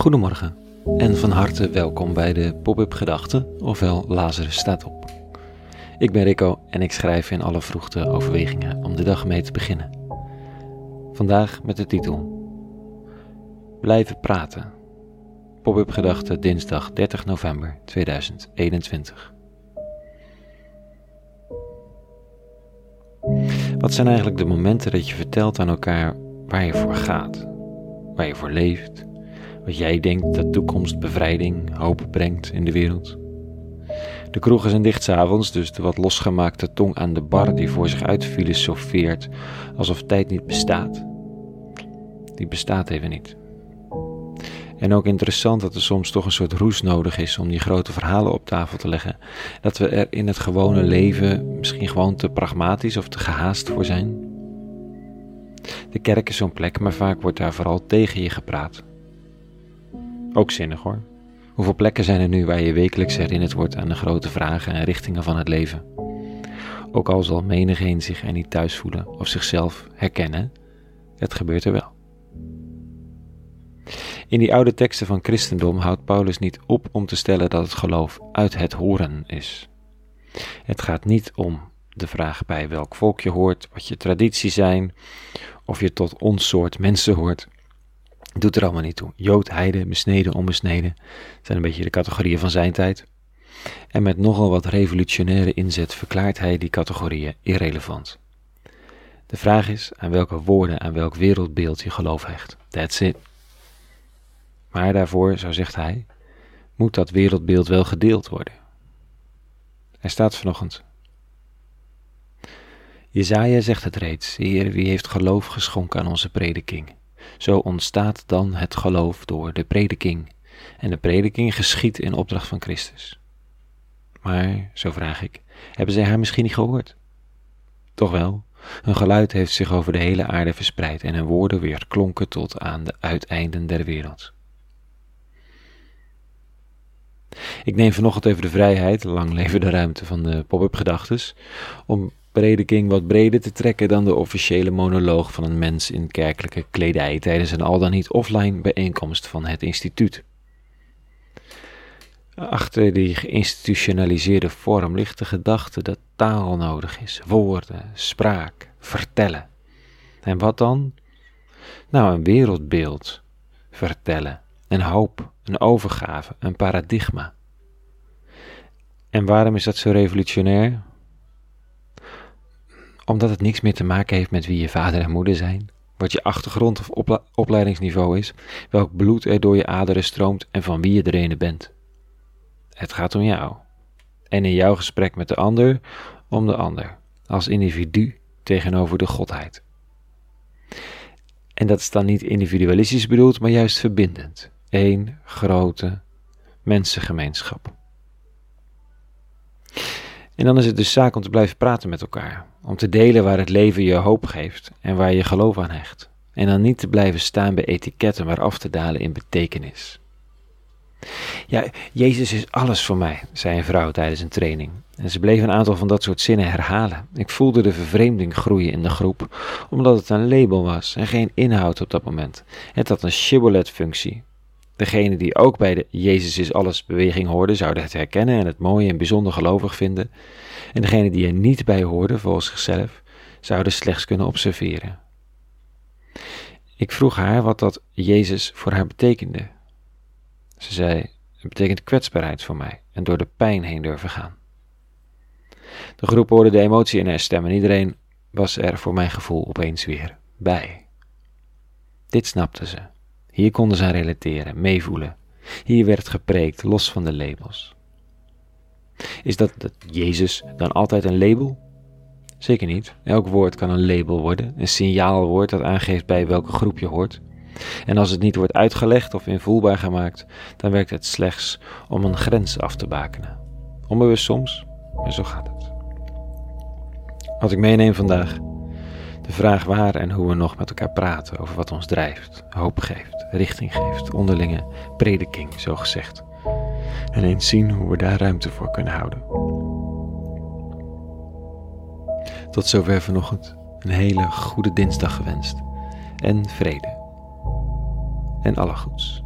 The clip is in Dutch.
Goedemorgen en van harte welkom bij de Pop-up Gedachten, ofwel Lazarus staat op. Ik ben Rico en ik schrijf in alle vroegte overwegingen om de dag mee te beginnen. Vandaag met de titel Blijven praten. Pop-up Gedachten dinsdag 30 november 2021. Wat zijn eigenlijk de momenten dat je vertelt aan elkaar waar je voor gaat, waar je voor leeft, wat jij denkt dat toekomst, bevrijding, hoop brengt in de wereld? De kroegen zijn dicht s'avonds, dus de wat losgemaakte tong aan de bar die voor zich uit filosofeert alsof tijd niet bestaat. Die bestaat even niet. En ook interessant dat er soms toch een soort roes nodig is om die grote verhalen op tafel te leggen. Dat we er in het gewone leven misschien gewoon te pragmatisch of te gehaast voor zijn. De kerk is zo'n plek, maar vaak wordt daar vooral tegen je gepraat. Ook zinnig hoor. Hoeveel plekken zijn er nu waar je wekelijks herinnerd wordt aan de grote vragen en richtingen van het leven? Ook al zal menigeen zich er niet thuis voelen of zichzelf herkennen, het gebeurt er wel. In die oude teksten van christendom houdt Paulus niet op om te stellen dat het geloof uit het horen is. Het gaat niet om de vraag bij welk volk je hoort, wat je tradities zijn, of je tot ons soort mensen hoort. Doet er allemaal niet toe. Jood, heide, besneden, onbesneden zijn een beetje de categorieën van zijn tijd. En met nogal wat revolutionaire inzet verklaart hij die categorieën irrelevant. De vraag is aan welke woorden, aan welk wereldbeeld je geloof hecht. That's it. Maar daarvoor, zo zegt hij, moet dat wereldbeeld wel gedeeld worden. Er staat vanochtend. Jezaja zegt het reeds, Heer, wie heeft geloof geschonken aan onze prediking? Zo ontstaat dan het geloof door de prediking, en de prediking geschiet in opdracht van Christus. Maar, zo vraag ik, hebben zij haar misschien niet gehoord? Toch wel, hun geluid heeft zich over de hele aarde verspreid en hun woorden weer klonken tot aan de uiteinden der wereld. Ik neem vanochtend even de vrijheid, lang leven de ruimte van de pop-up gedachtes, om prediking wat breder te trekken dan de officiële monoloog van een mens in kerkelijke kledij tijdens een al dan niet offline bijeenkomst van het instituut. Achter die geïnstitutionaliseerde vorm ligt de gedachte dat taal nodig is, woorden, spraak, vertellen. En wat dan? Nou, een wereldbeeld vertellen, een hoop, een overgave, een paradigma. En waarom is dat zo revolutionair? Omdat het niks meer te maken heeft met wie je vader en moeder zijn, wat je achtergrond of opleidingsniveau is, welk bloed er door je aderen stroomt en van wie je ene bent. Het gaat om jou. En in jouw gesprek met de ander, om de ander, als individu tegenover de Godheid. En dat is dan niet individualistisch bedoeld, maar juist verbindend. Eén grote mensengemeenschap. En dan is het dus zaak om te blijven praten met elkaar. Om te delen waar het leven je hoop geeft en waar je geloof aan hecht. En dan niet te blijven staan bij etiketten, maar af te dalen in betekenis. Ja, Jezus is alles voor mij, zei een vrouw tijdens een training. En ze bleef een aantal van dat soort zinnen herhalen. Ik voelde de vervreemding groeien in de groep, omdat het een label was en geen inhoud op dat moment. Het had een shibboleth-functie. Degene die ook bij de Jezus is alles beweging hoorde, zouden het herkennen en het mooi en bijzonder gelovig vinden. En degene die er niet bij hoorde, volgens zichzelf, zouden slechts kunnen observeren. Ik vroeg haar wat dat Jezus voor haar betekende. Ze zei: Het betekent kwetsbaarheid voor mij en door de pijn heen durven gaan. De groep hoorde de emotie in haar stem en iedereen was er voor mijn gevoel opeens weer bij. Dit snapte ze. Hier konden ze aan relateren, meevoelen. Hier werd gepreekt, los van de labels. Is dat, dat Jezus dan altijd een label? Zeker niet. Elk woord kan een label worden, een signaalwoord dat aangeeft bij welke groep je hoort. En als het niet wordt uitgelegd of invoelbaar gemaakt, dan werkt het slechts om een grens af te bakenen. Onbewust soms, maar zo gaat het. Wat ik meeneem vandaag, de vraag waar en hoe we nog met elkaar praten over wat ons drijft, hoop geeft, richting geeft, onderlinge prediking, zo gezegd. En eens zien hoe we daar ruimte voor kunnen houden. Tot zover vanochtend. Een hele goede dinsdag gewenst. En vrede. En alle goeds.